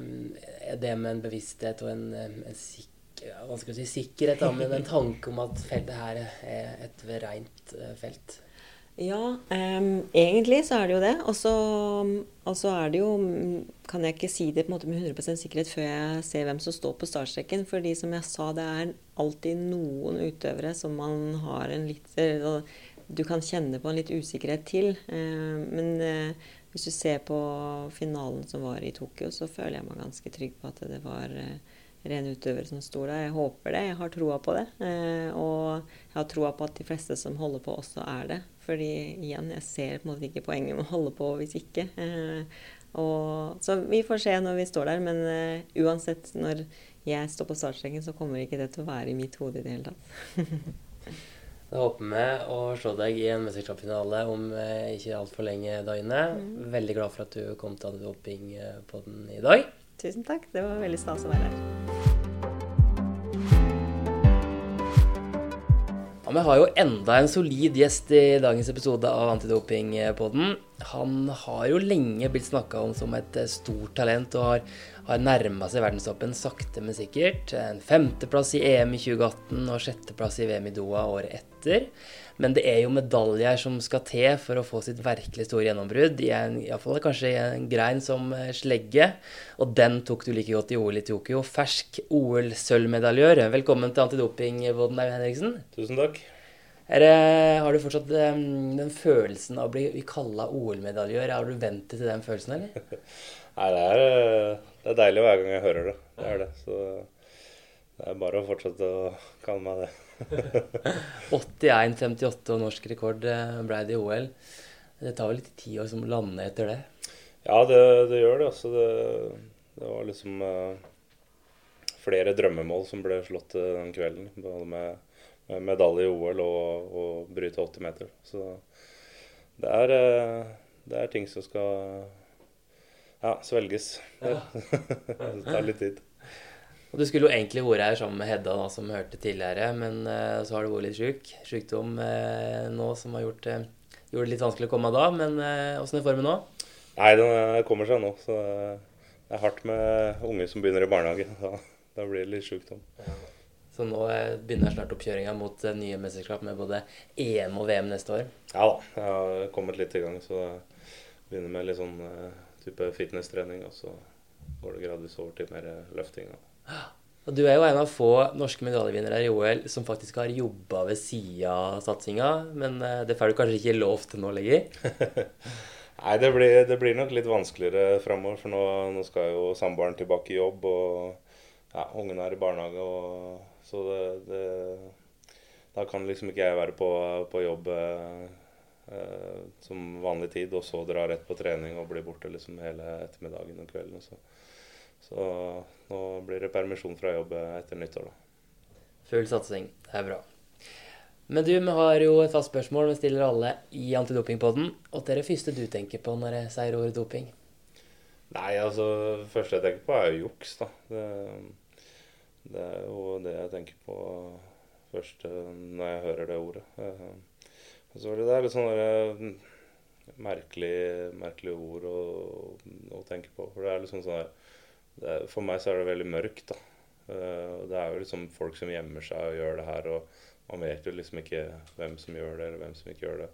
er det med en bevissthet og en, en sikker, hva skal si, sikkerhet, da, men en tanke om at feltet her er et rent eh, felt? Ja, um, egentlig så er det jo det. Og så er det jo Kan jeg ikke si det på en måte med 100% sikkerhet før jeg ser hvem som står på startstreken. Fordi som jeg sa, det er alltid noen utøvere som man har en litt Du kan kjenne på en litt usikkerhet til. Uh, men uh, hvis du ser på finalen som var i Tokyo, så føler jeg meg ganske trygg på at det var uh, rene utøvere som står der. Jeg håper det. Jeg har troa på det. Eh, og jeg har troa på at de fleste som holder på, også er det. Fordi igjen, jeg ser på en måte ikke poenget med å holde på hvis ikke. Eh, og, så vi får se når vi står der. Men eh, uansett, når jeg står på startstreken, så kommer ikke det til å være i mitt hode i det hele tatt. Da håper vi å se deg i en mesterskapsfinale om uh, ikke altfor lenge, Daine. Mm. Veldig glad for at du kom til Antidoping på den i dag. Tusen takk. Det var veldig stas å være her. Ja, Vi har jo enda en solid gjest i dagens episode av Antidopingpodden. Han har jo lenge blitt snakka om som et stort talent og har, har nærma seg verdenstoppen sakte, men sikkert. En femteplass i EM i 2018 og sjetteplass i VM i Doha året etter. Men det er jo medaljer som skal til for å få sitt virkelig store gjennombrudd. I en, iallfall kanskje i en grein som eh, slegge. Og den tok du like godt i OL i Tokyo. Fersk OL-sølvmedaljør. Velkommen til Antidoping, Eivind Henriksen. Tusen takk. Det, har du fortsatt den, den følelsen av å bli kalla OL-medaljør? Har du vent til den følelsen, eller? Nei, det er, eh, det er deilig hver gang jeg hører det. Det er det. Så det er bare å fortsette å kalle meg det. 81-58 og norsk rekord eh, ble det i OL. Det tar vel litt tid å lande etter det? Ja, det, det gjør det. Altså, det, det var liksom uh, flere drømmemål som ble slått uh, den kvelden. Både med, med medalje i OL og, og bryte 80 meter. Så det er, det er ting som skal ja, svelges. Ja. det tar litt tid. Og Du skulle jo egentlig vært her sammen med Hedda, da, som hørte tidligere, men uh, så har du vært litt sjuk. Sykdom uh, nå som har gjort, uh, gjort, det litt vanskelig å komme da. Men åssen er formen nå? Nei, den kommer seg nå. Så det er hardt med unge som begynner i barnehage. Da, da blir det litt sjukdom. Ja. Så nå begynner snart oppkjøringa mot nye mesterskap med både EM og VM neste år? Ja da, jeg har kommet litt i gang. Så jeg begynner med litt sånn type fitnesstrening, og så går det gradvis over til mer løfting. Da. Og du er jo en av få norske medaljevinnere i OL som faktisk har jobba ved sida av satsinga, men eh, det får du kanskje ikke lov til nå lenger? Nei, det blir, det blir, nok litt vanskeligere framover, for nå, nå, skal jo samboeren tilbake i jobb, og ja, ungene er i barnehage, og, så det, det, Da kan liksom ikke jeg være på, på jobb eh, eh, som vanlig tid, og så dra rett på trening og bli borte liksom hele ettermiddagen og kvelden. og Så. Så nå blir det permisjon fra jobb etter nyttår, da. Full satsing. Det er bra. Men du, vi har jo et fast spørsmål vi stiller alle i Antidopingpodden. Og det er det første du tenker på når jeg sier ordet doping? Nei, altså Det første jeg tenker på, er jo juks, da. Det, det, er jo det jeg tenker på først når jeg hører det ordet. Så det er litt sånne eh, merkelige, merkelig ord å, å, tenke på. For det er liksom sånn er, For meg så er det veldig mørkt, da. Eh, det er jo liksom folk som gjemmer seg og gjør det her, og man vet jo liksom ikke hvem som gjør det, eller hvem som ikke gjør det.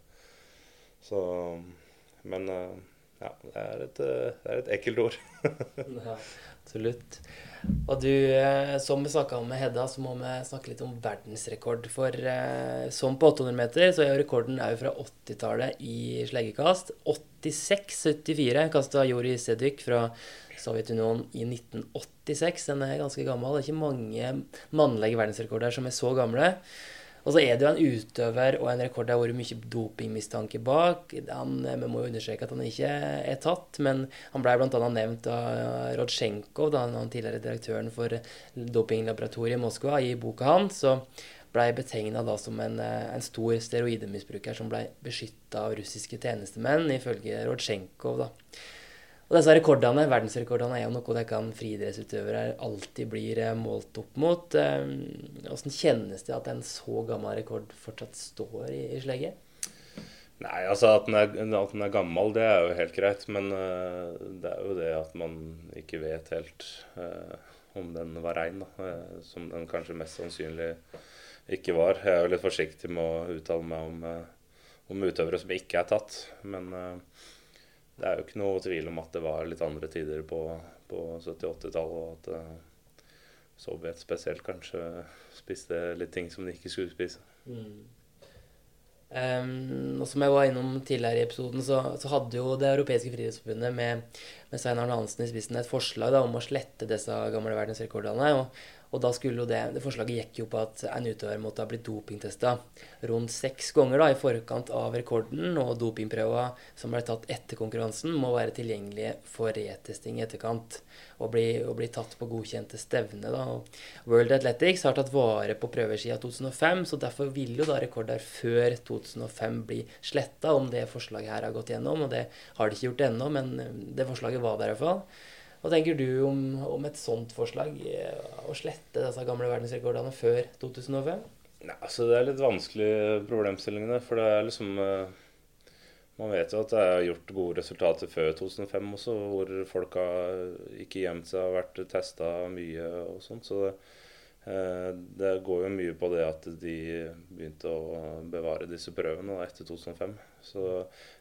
Så Men eh, ja, det er et, det er et ekkelt ord. ja, absolutt. Og du, eh, som vi snakka om med Hedda, så må vi snakke litt om verdensrekord. For eh, som på 800 meter, så er rekorden òg fra 80-tallet i sleggekast. 86-74 kasta Jori Sedyk fra Sovjetunionen i 1986. Den er ganske gammel. Det er ikke mange mannlige verdensrekorder som er så gamle. Og så er det jo en utøver og en rekord der hvor mye dopingmistanke bak. Han, vi må jo understreke at han ikke er tatt, men han ble bl.a. nevnt av Rodsjenkov, da, han tidligere direktøren for dopinglaboratoriet i Moskva, i boka hans. Så ble betegna som en, en, stor steroidemisbruker som ble beskytta av russiske tjenestemenn, ifølge Rodsjenkov. da. Og disse rekordene, verdensrekordene er jo noe det kan friidrettsutøvere alltid blir eh, målt opp mot. Hvordan eh, kjennes det at en så gammel rekord fortsatt står i, i slegget? Nei, altså at den, er, at den, er, gammel, det er jo helt greit. Men uh, det er jo det at man ikke vet helt uh, om den var rein, da. Uh, som den kanskje mest sannsynlig ikke var. Jeg er jo litt forsiktig med å uttale meg om, om utøvere som ikke er tatt. Men det er jo ikke noe tvil om at det var litt andre tider på, på 70-80-tallet, og at uh, Sovjet spesielt kanskje spiste litt ting som de ikke skulle spise. Mm. Um, og Som jeg var innom tidligere i episoden, så, så hadde jo Det europeiske friidrettsforbundet med, med Svein Arne Hansen i spissen et forslag da, om å slette disse gamle verdensrekordene. Og, og da skulle jo det, det Forslaget gikk jo på at en utøver måtte ha blitt dopingtesta rundt seks ganger da, i forkant av rekorden, og dopingprøva som ble tatt etter konkurransen, må være tilgjengelige for retesting i etterkant og bli, og bli tatt på godkjente stevne. Da. World Athletics har tatt vare på prøver siden 2005, så derfor vil jo da rekorder før 2005 bli sletta, om det forslaget her har gått gjennom. Og det har de ikke gjort ennå, men det forslaget var der fall. Hva tenker du om, om, et sånt forslag? Eh, å slette disse gamle verdensrekordene før 2005? Nei, altså Det er litt vanskelige problemstillingene. For det er liksom eh, Man vet jo at det er gjort gode resultater før 2005 også, hvor folk har ikke gjemt seg og vært testa mye og sånt. Så det, eh, det, går jo mye på det at de begynte å bevare disse prøvene etter 2005. Så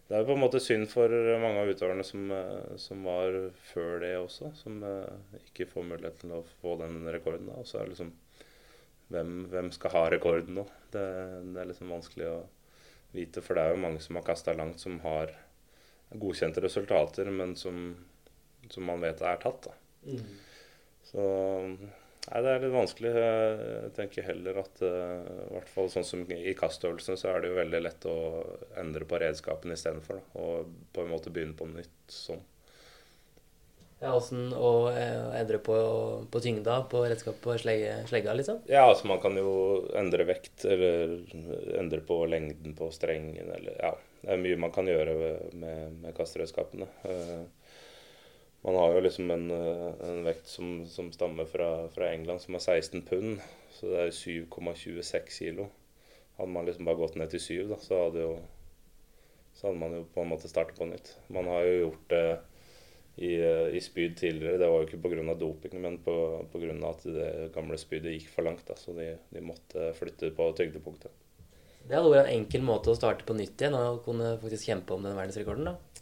det er på en måte synd for mange av utøverne som, eh, som, var før det også, som uh, ikke får mulighet til å få den rekorden. Og så er det liksom hvem, hvem, skal ha rekorden nå? Det, det, er liksom vanskelig å vite, for det er jo mange som har kasta langt, som har godkjente resultater, men som, som man vet er tatt. Mm. Så Nei, Det er litt vanskelig. Jeg tenker heller at uh, i hvert fall sånn som i kastøvelsene, så er det jo veldig lett å endre på redskapen istedenfor. Og på en måte begynne på nytt sånn. Ja, Åssen å eh, endre på, på tyngda på redskap på slegge, slegga, liksom? Ja, altså man kan jo endre vekt, eller endre på lengden på strengen, eller ja. Det er mye man kan gjøre med, med kasteredskapene. Uh, Man har jo liksom en, en vekt som, som stammer fra, fra, England, som er 16 pund. Så det er 7,26 kilo. Hadde man liksom bare gått ned til 7, da, så hadde, jo, så hadde man jo på en måte startet på nytt. Man har jo gjort det i, i spyd tidligere. Det var jo ikke pga. doping, men pga. at det gamle spydet gikk for langt. Da, så de, de måtte flytte på tyngdepunktet. Det hadde vært en enkel måte å starte på nytt igjen og kunne faktisk kjempe om den verdensrekorden? da?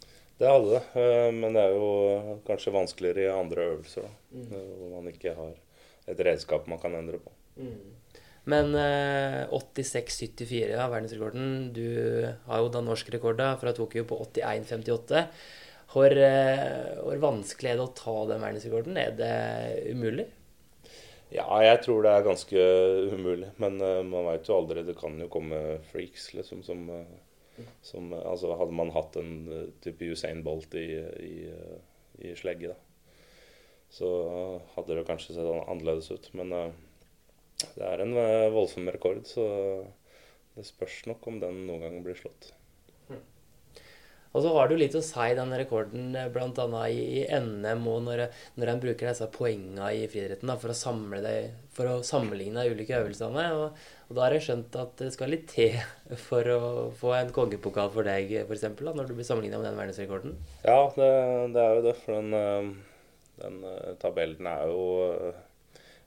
Det hadde det, eh, men det er jo kanskje vanskeligere i andre øvelser. Da, mm. Eh, hvor man ikke har et redskap man kan endre på. Mm. Men eh, 86-74, ja, verdensrekorden. Du har jo da norsk rekord da, fra Tokyo på 81-58. Hvor, eh, hvor, vanskelig er det å ta den verdensrekorden? Er det umulig? Ja, jeg tror det er ganske umulig. Men man veit jo aldri. Det kan jo komme freaks, liksom, som, som uh, Altså, hadde man hatt en type Usain Bolt i, i, i slegge, da, så hadde det kanskje sett annerledes ut. Men det er en voldsom rekord, så det spørs nok om den noen gang blir slått. Og så har du litt å si den rekorden eh, bl.a. i, NM og når, når en bruker disse poengene i friidretten for, for å sammenligne de ulike øvelsene. Og, og, da har jeg skjønt at det skal litt til for å få en kongepokal for deg, f.eks. Når du blir sammenligna med den verdensrekorden. Ja, det, det, er jo det. For den, eh, den eh, tabellen er jo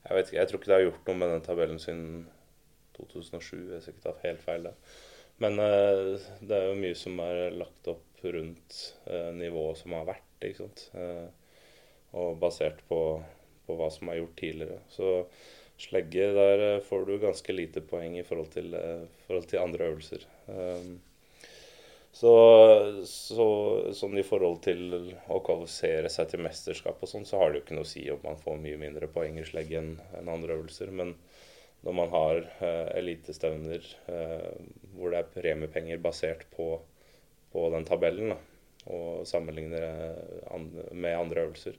jeg, vet ikke, jeg tror ikke det har gjort noe med den tabellen siden 2007, hvis jeg ikke tar helt feil. Da. Men det er jo mye som er lagt opp rundt eh, nivået som har vært. ikke sant? Eh, og basert på, på, hva som er gjort tidligere. Så slegge, der eh, får du ganske lite poeng i forhold til, forhold til andre øvelser. Um, så, så, sånn i forhold til å kvalifisere seg til mesterskap og sånn, så har det jo ikke noe å si om man får mye mindre poeng i slegge enn en andre øvelser. Men når man har elitestevner hvor det er premiepenger basert på på den tabellen da, og sammenligner med andre øvelser,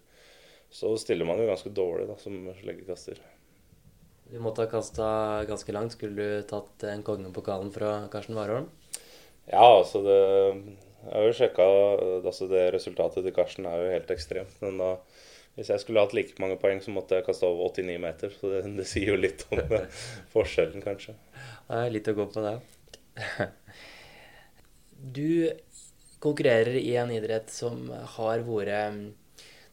så stiller man jo ganske dårlig da, som sleggekaster. Du måtte ha kasta ganske langt. Skulle du tatt en kongepokalen fra Karsten Warholm? Ja, altså det Jeg har jo sjekka altså Det resultatet til Karsten er jo helt ekstremt. Men da, hvis jeg skulle hatt like mange poeng, så måtte jeg kaste over 89 meter. Så det, det sier jo litt om forskjellen, kanskje. Det er litt å gå på, det. Du konkurrerer i en idrett som har vært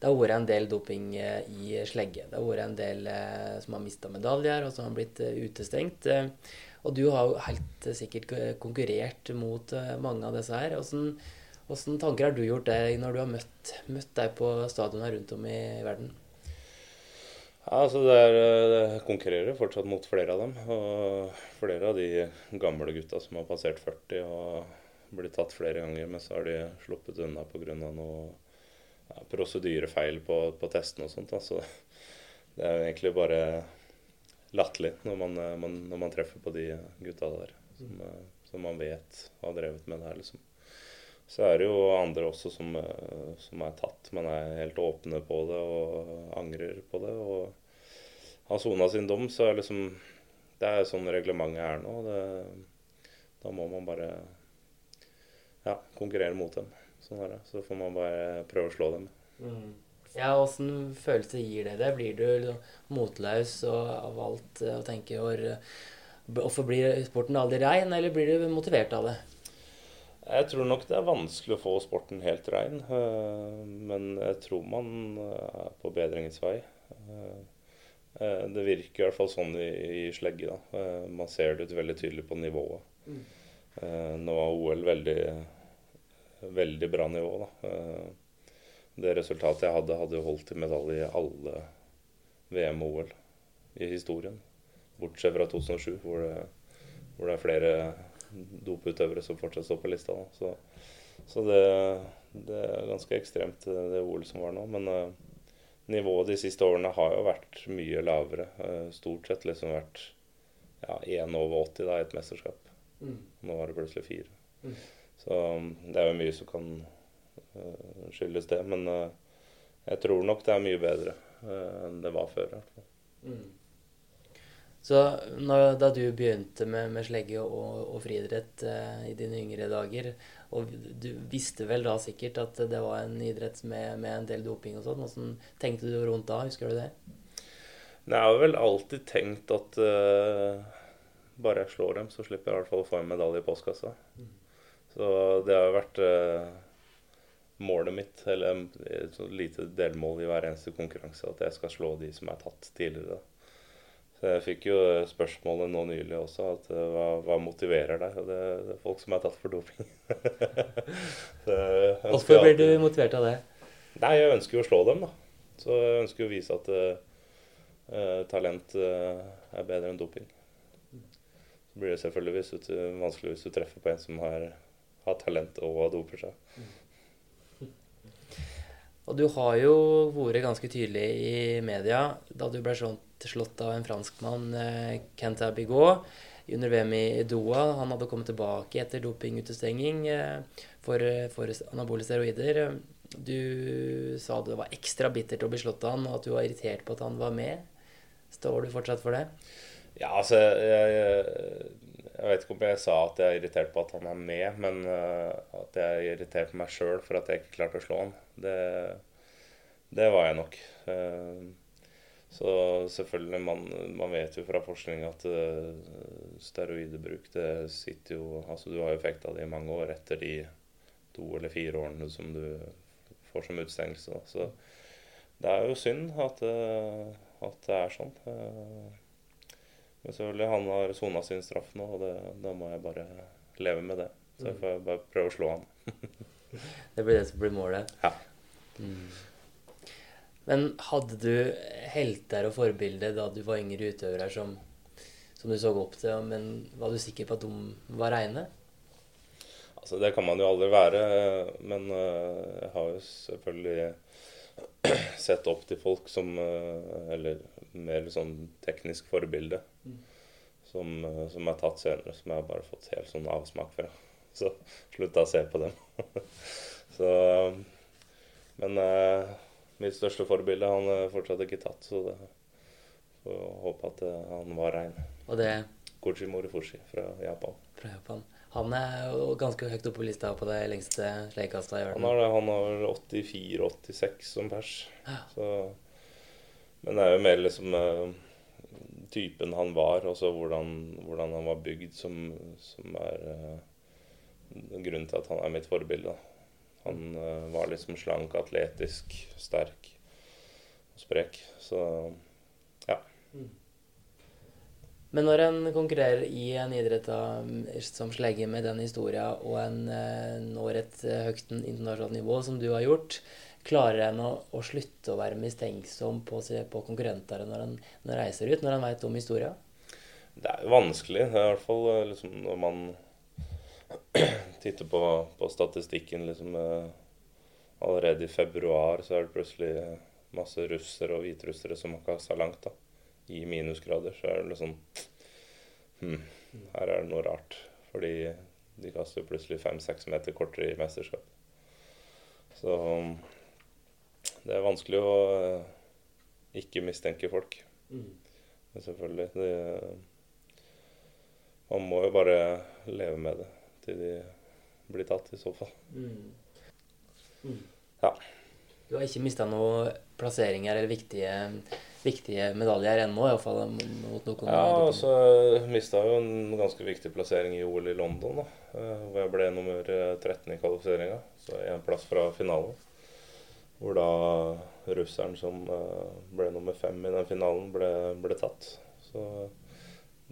det har vært en del doping eh, i slegge. Det har vært en del eh, som har mista medaljer, og som har blitt eh, utestengt. Og du har jo helt sikkert konkurrert mot mange av disse her. Hvordan tanker har du gjort deg når du har møtt, møtt deg på stadioner rundt om i verden? Ja, altså det er, Jeg konkurrerer fortsatt mot flere av dem. Og flere av de gamle gutta som har passert 40. og blitt tatt flere ganger, men så har de sluppet unna pga. noe ja, prosedyrefeil på, på testene og sånt. Altså, det er jo egentlig bare latterlig når, man, når man treffer på de gutta der som, som, man vet har drevet med det her, liksom. Så er det jo andre også som, som, er tatt, men er helt åpne på det og angrer på det. Og har sona sin dom, så er liksom Det er sånn reglementet er nå. Det, da må man bare ja, konkurrere mot dem. Sånn er det. Så får man bare prøve å slå dem. Mm. Ja, Åssen følelse gir det deg? Blir du liksom motløs og av alt eh, og tenker Hvorfor blir sporten aldri rein, eller blir du motivert av det? Jeg tror nok det er vanskelig å få sporten helt rein. Eh, men jeg tror man er på bedringens vei. Eh, det virker i hvert fall sånn i, i slegge. da. Man ser det ut veldig tydelig på nivået. Mm. Nå var OL veldig veldig bra nivå. Da. Eh, det resultatet jeg hadde, hadde jo holdt til medalje i alle VM og OL i historien. Bortsett fra 2007, hvor det, hvor det er flere doputøvere som fortsatt står på lista. Så, så det, det, er ganske ekstremt, det OL som var nå. Men uh, nivået de siste årene har jo vært mye lavere. Uh, stort sett liksom vært ja, 1 over 80 da, i et mesterskap. Mm. Nå var det plutselig fire. Mm. Så um, det er jo mye som kan uh, skyldes det. Men uh, jeg tror nok det er mye bedre uh, enn det var før. Mm. Så når, da du begynte med, med slegge og, og friidrett eh, i dine yngre dager, og du visste vel da sikkert at det var en idrett med, med en del doping og sånn, hvordan tenkte du rundt da? Husker du det? Jeg har vel alltid tenkt at uh, bare jeg slår dem, så slipper jeg i hvert fall å få en medalje i postkassa. Mm. Så det har vært uh, målet mitt, eller et lite delmål i hver eneste konkurranse, at jeg skal slå de som er tatt tidligere. Så jeg fikk jo spørsmålet nå nylig også, at hva, hva, motiverer deg? Og det, det, er folk som er tatt for doping. Hvorfor blir du motivert av det? Nei, jeg ønsker jo å slå dem, da. Så jeg ønsker å vise at uh, talent uh, er bedre enn doping. Så blir det selvfølgelig vanskelig hvis du treffer på en som har, har talent og doper seg. Og du har jo vært ganske tydelig i media da du ble slått av en franskmann, eh, Kent Abigaud, under VM i Doha. Han hadde kommet tilbake etter dopingutestenging eh, for, for anabole steroider. Du sa det var ekstra bittert å bli slått av han, og at du var irritert på at han var med. Står du fortsatt for det? Ja, altså jeg, jeg, jeg vet ikke om jeg sa at jeg er irritert på at han er med, men uh, at jeg er irritert på meg sjøl for at jeg ikke klarte å slå han. Det, det var jeg nok. Uh, så selvfølgelig, man, man, vet jo fra forskning at uh, steroidebruk det sitter jo Altså du har jo effekt det i mange år etter de to eller fire årene som du får som utstengelse. Så det er jo synd at, at det er sånn. Men selvfølgelig, han har sona sin straff nå, og det, da må jeg bare leve med det. Så jeg får bare prøve å slå han. det blir det som blir målet? Ja. Mm. Men hadde du helter og forbilder da du var yngre utøvere som, som, du så opp til, men var du sikker på at de var reine? Altså, det kan man jo aldri være, men uh, jeg har jo selvfølgelig sett opp til folk som uh, Eller mer sånn teknisk forbilde. Mm. Som, uh, som, er tatt senere, som jeg har bare fått helt sånn avsmak fra. Så slutta å se på dem. så Men eh, mitt største forbilde han er fortsatt ikke tatt, så det får håpe at han var rein. Og det Koji Morifushi fra Japan. Fra Japan. Han er jo ganske høyt oppe på lista på det lengste slegekasta i verden. Han har, det. han har 84-86 som pers. Ja. Så, men det er jo mer liksom uh, typen han var, og så hvordan, hvordan, han var bygd, som, som er uh, grunnen til at han er mitt forbilde. Han uh, var liksom slank, atletisk, sterk og sprek. Så ja. Mm. Men når en konkurrerer i en idrett som slegger med den historien, og en eh, når et eh, høyt internasjonalt nivå, som du har gjort, klarer en å, å slutte å være mistenksom på, på konkurrenter når en, når en reiser ut, når en vet om historien? Det er vanskelig. Det er i hvert fall eh, liksom, når man titter på, på statistikken liksom, Allerede i februar så er det plutselig masse russere og hviterussere som har kasta langt. da i minusgrader, så er det liksom hmm, Her er det noe rart. Fordi de kaster plutselig fem-seks meter kortere i mesterskap. Så det er vanskelig å eh, ikke mistenke folk. Mm. Men selvfølgelig det, Man må jo bare leve med det til de blir tatt, i så fall. Mm. Mm. Ja. Du har ikke mista noen plasseringer eller viktige viktige medaljer ennå, iallfall mot noen. Ja, og så mista jo en ganske viktig plassering i OL i London, da, eh, hvor jeg ble nummer 13 eh, i kvalifiseringa. Så én plass fra finalen. Hvor da russeren som eh, ble nummer fem i den finalen, ble, ble tatt. Så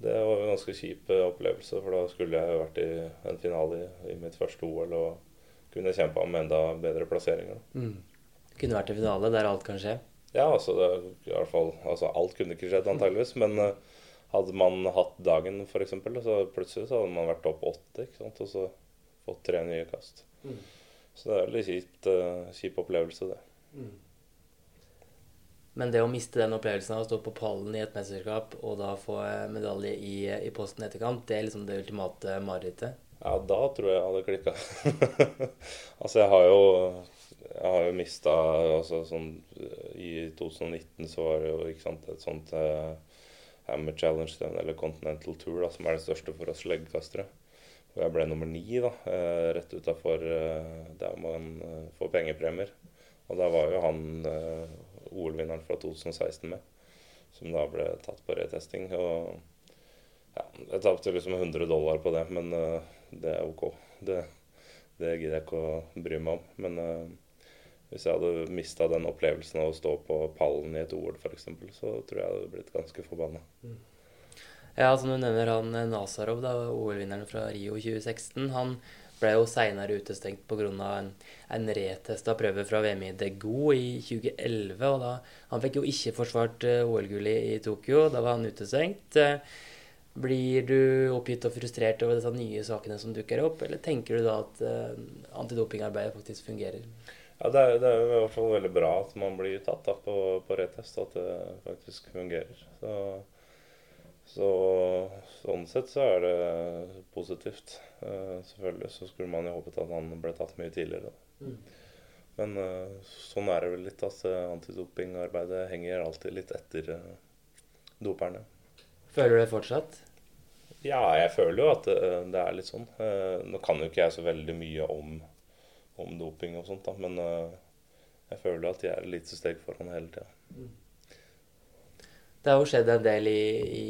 det var en ganske kjip opplevelse, for da skulle jeg vært i en finale i, i mitt første OL og kunne kjempa om enda bedre plasseringer. Mm. Kunne vært i finale der alt kan skje? Ja, altså, det, i hvert fall, altså alt kunne ikke skjedd antageligvis, men uh, hadde man hatt dagen f.eks., så plutselig så hadde man vært opp åtte ikke sant? og så fått tre nye kast. Mm. Så det er veldig kjipt, uh, kjip opplevelse, det. Mm. Men det å miste den opplevelsen av å stå på pallen i et mesterskap og da få eh, medalje i, i posten etterkant, det er liksom det ultimate marerittet? Ja, da tror jeg jeg hadde klikka. altså, jeg har jo jeg har jo mista altså, sånn, I 2019 så var det jo sant, et sånt uh, Hammer Challenge eller Continental Tour, da, som er det største for oss leggekastere. Og jeg ble nummer ni, da, uh, rett utafor der man får pengepremier. Og da var jo han OL-vinneren fra 2016 med, som da ble tatt på retesting. Og ja, jeg tapte liksom 100 dollar på det, men det er OK. Det, det gidder jeg ikke å bry meg om. Men uh, hvis jeg hadde mista den opplevelsen av å stå på pallen i et OL f.eks., så tror jeg jeg hadde blitt ganske forbanna. Mm. Ja, som du nevner, han eh, Nazarov, da, OL-vinneren fra Rio 2016, han ble jo seinere utestengt pga. en, en retesta prøve fra VM i Dego i 2011. og da, Han fikk jo ikke forsvart uh, OL-gull i, i, Tokyo. Da var han utestengt. Blir du oppgitt og frustrert over disse nye sakene som dukker opp, eller tenker du da at uh, antidopingarbeidet faktisk fungerer? Ja, det er, det er, i hvert fall veldig bra at man blir tatt da, på, på retest, at det faktisk fungerer. Så, så, sånn sett så er det positivt. Uh, selvfølgelig så skulle man jo håpet at han ble tatt mye tidligere. Mm. Men uh, sånn er det vel litt. Altså, antidopingarbeidet henger alltid litt etter doperne. Føler du det fortsatt? Ja, jeg føler jo at det, det er litt sånn. Eh, nå kan jo ikke jeg så veldig mye om, om doping og sånt, da, men eh, jeg føler at jeg er et lite steg foran hele tida. Det har jo skjedd en del i, i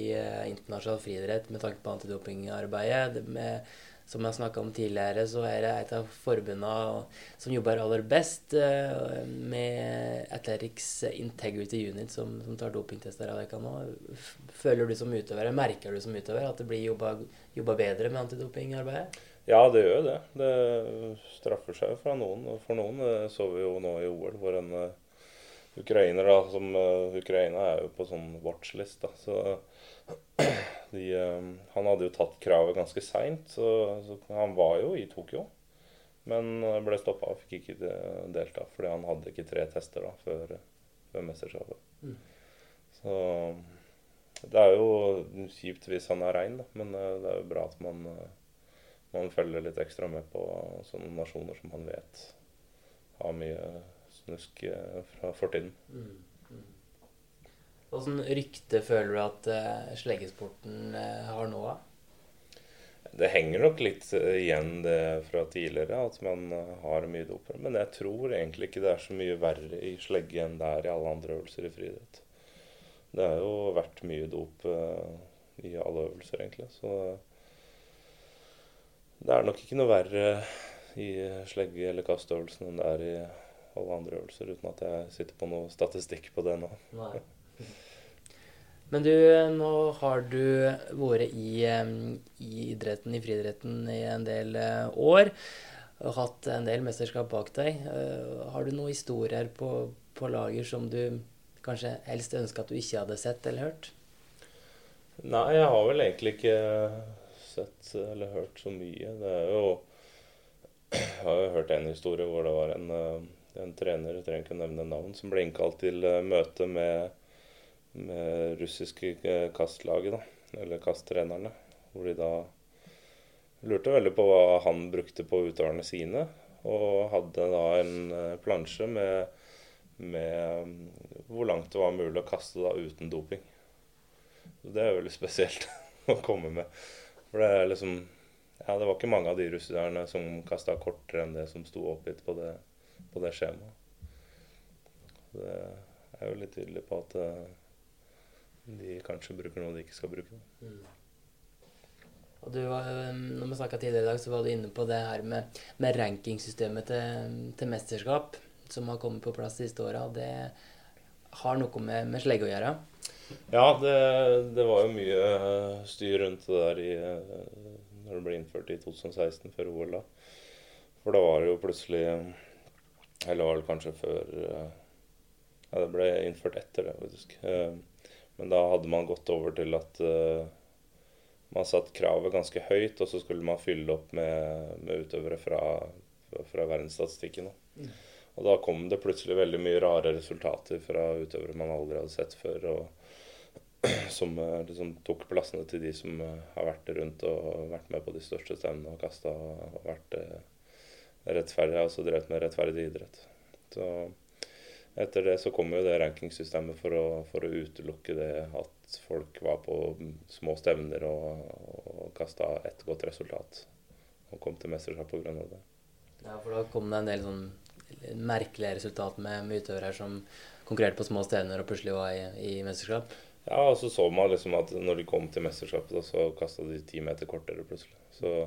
internasjonal friidrett med tanke på antidopingarbeidet. Med som jeg snakka om tidligere, så er det et av forbundene som jobber aller best eh, med Athletics Integrity Unit, som, som tar dopingtester av dere nå. Føler du som utøver, merker du som utøver at det blir jobba, bedre med antidopingarbeidet? Ja, det gjør det. Det straffer seg fra noen. For noen det så vi jo nå i OL, hvor en uh, ukrainer da, som Ukraina er jo på sånn watchlist, da. Så de, um, han hadde jo tatt kravet ganske seint, så, så, han var jo i Tokyo. Men ble stoppa og fikk ikke delta fordi han hadde ikke tre tester da før, før mesterskapet. Mm. Så det er jo kjipt hvis han er rein, da, men uh, det er jo bra at man, uh, man følger litt ekstra med på sånne nasjoner som man vet har mye snusk uh, fra fortiden. Mm. Åssen rykte føler du at uh, sleggesporten uh, har nå? Det henger nok litt uh, igjen det fra tidligere, at man har mye dopere. Men jeg tror egentlig ikke det er så mye verre i slegge enn det er i alle andre øvelser i friidrett. Det har jo vært mye dop i alle øvelser, egentlig. Så det er nok ikke noe verre i slegge- eller kastøvelsen enn det er i alle andre øvelser, uten at jeg sitter på noe statistikk på det nå. Nei. Men du, nå har du vært i, i idretten, i friidretten, i en del eh, år. Og hatt en del mesterskap bak deg. Eh, har du noen historier på, på lager som du kanskje helst ønsker at du ikke hadde sett eller hørt? Nei, jeg har vel egentlig ikke sett eller hørt så mye. Det er jo Jeg har jo hørt en historie hvor det var en, eh, en trener, jeg trenger ikke nevne navn, som ble innkalt til møte med med russiske eh, kastlaget, da, eller kasttrenerne. Hvor de da lurte veldig på hva han brukte på utøverne sine. Og hadde da en eh, plansje med, med mm, hvor langt det var mulig å kaste da uten doping. Så det er veldig spesielt å komme med. For det er liksom Ja, det var ikke mange av de russerne som kasta kortere enn det som sto oppgitt på det, på det skjemaet. Det er jo litt tydelig på at eh, de kanskje bruker noe de ikke skal bruke. Mm. Og du, når vi snakka tidligere i dag, så var du inne på det her med, med rankingsystemet til, til, mesterskap, som har kommet på plass de siste åra. Det har noe med, med slegge å gjøre? Ja, det, det, var jo mye styr rundt det der i, når det ble innført i 2016, før OL. da. For da var det jo plutselig Eller var det kanskje før Ja, det ble innført etter det, faktisk. Men da hadde man gått over til at uh, man satt kravet ganske høyt, og så skulle man fylle opp med, med utøvere fra, fra verdensstatistikken. Mm. Og da kom det plutselig veldig mye rare resultater fra utøvere man aldri hadde sett før. og som uh, liksom tok plassene til de som uh, har vært rundt og vært med på de største stevnene og kasta og vært rettferdig, altså drevet med rettferdig idrett. Så etter det så kom jo det rankingsystemet for å, for å utelukke det at folk var på små stevner og, og kasta ett godt resultat. Og kom til mesterskap pga. det. Ja, for da kom det en del sånn merkelige resultat med, med utøvere som konkurrerte på små stevner og plutselig var i, i mesterskap. Ja, og så så man liksom at når de kom til mesterskapet, så kasta de ti meter kortere plutselig. Så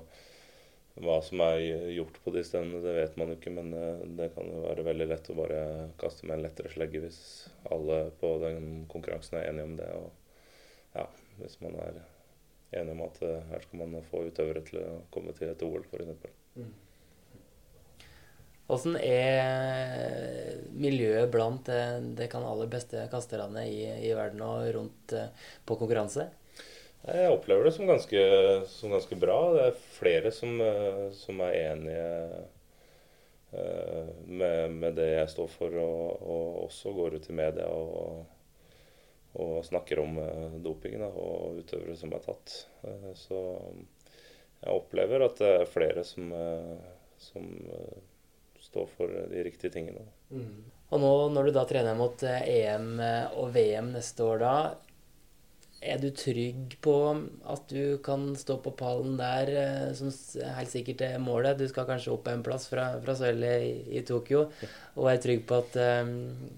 hva som er gjort på de stedene, det vet man jo ikke, men eh, det kan jo være veldig lett å bare kaste med en lettere slegge hvis alle på den konkurransen er enige om det. Og ja, hvis man er enig om at eh, her skal man få utøvere til å komme til et OL, f.eks. Mm. Åssen er miljøet blant de det kan aller beste kasterne i, i verden og rundt på konkurranse? Jeg opplever det som ganske, som ganske bra. Det er flere som, eh, som er enige uh, med, med, det jeg står for, og, og, også går ut i media og, og snakker om uh, doping da, og utøvere som er tatt. Så jeg opplever at det er flere som, som står for de riktige tingene. Mm. Og nå når du da trener mot EM og VM neste år, da, er du trygg på at du kan stå på pallen der, eh, som helt sikkert er målet? Du skal kanskje opp en plass fra, fra sølvet i, i, Tokyo, og er trygg på at, um,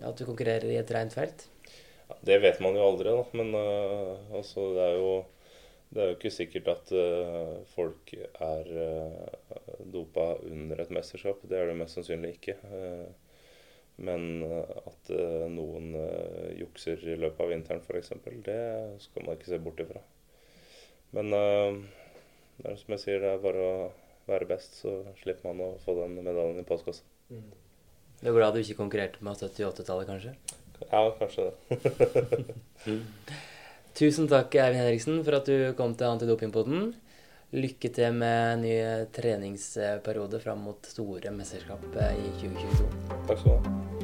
at du konkurrerer i et rent felt? Ja, det vet man jo aldri, da. Men uh, altså, det er jo det er jo ikke sikkert at uh, folk er uh, dopa under et mesterskap. Det er det mest sannsynlig ikke. Uh, men eh, at eh, noen eh, jukser i løpet av vinteren f.eks., det skal man ikke se bort ifra. Men det er som jeg sier, det er bare å være best, så slipper man å få den medaljen i postkassa. Mm. Det er glad du ikke konkurrerte med 78-tallet, kanskje? Ja, kanskje det. Tusen takk, Eivind Henriksen, for at du kom til Antidopingpoden. Lykke til med ny treningsperiode fram mot store mesterskap i 2022. Takk skal du ha.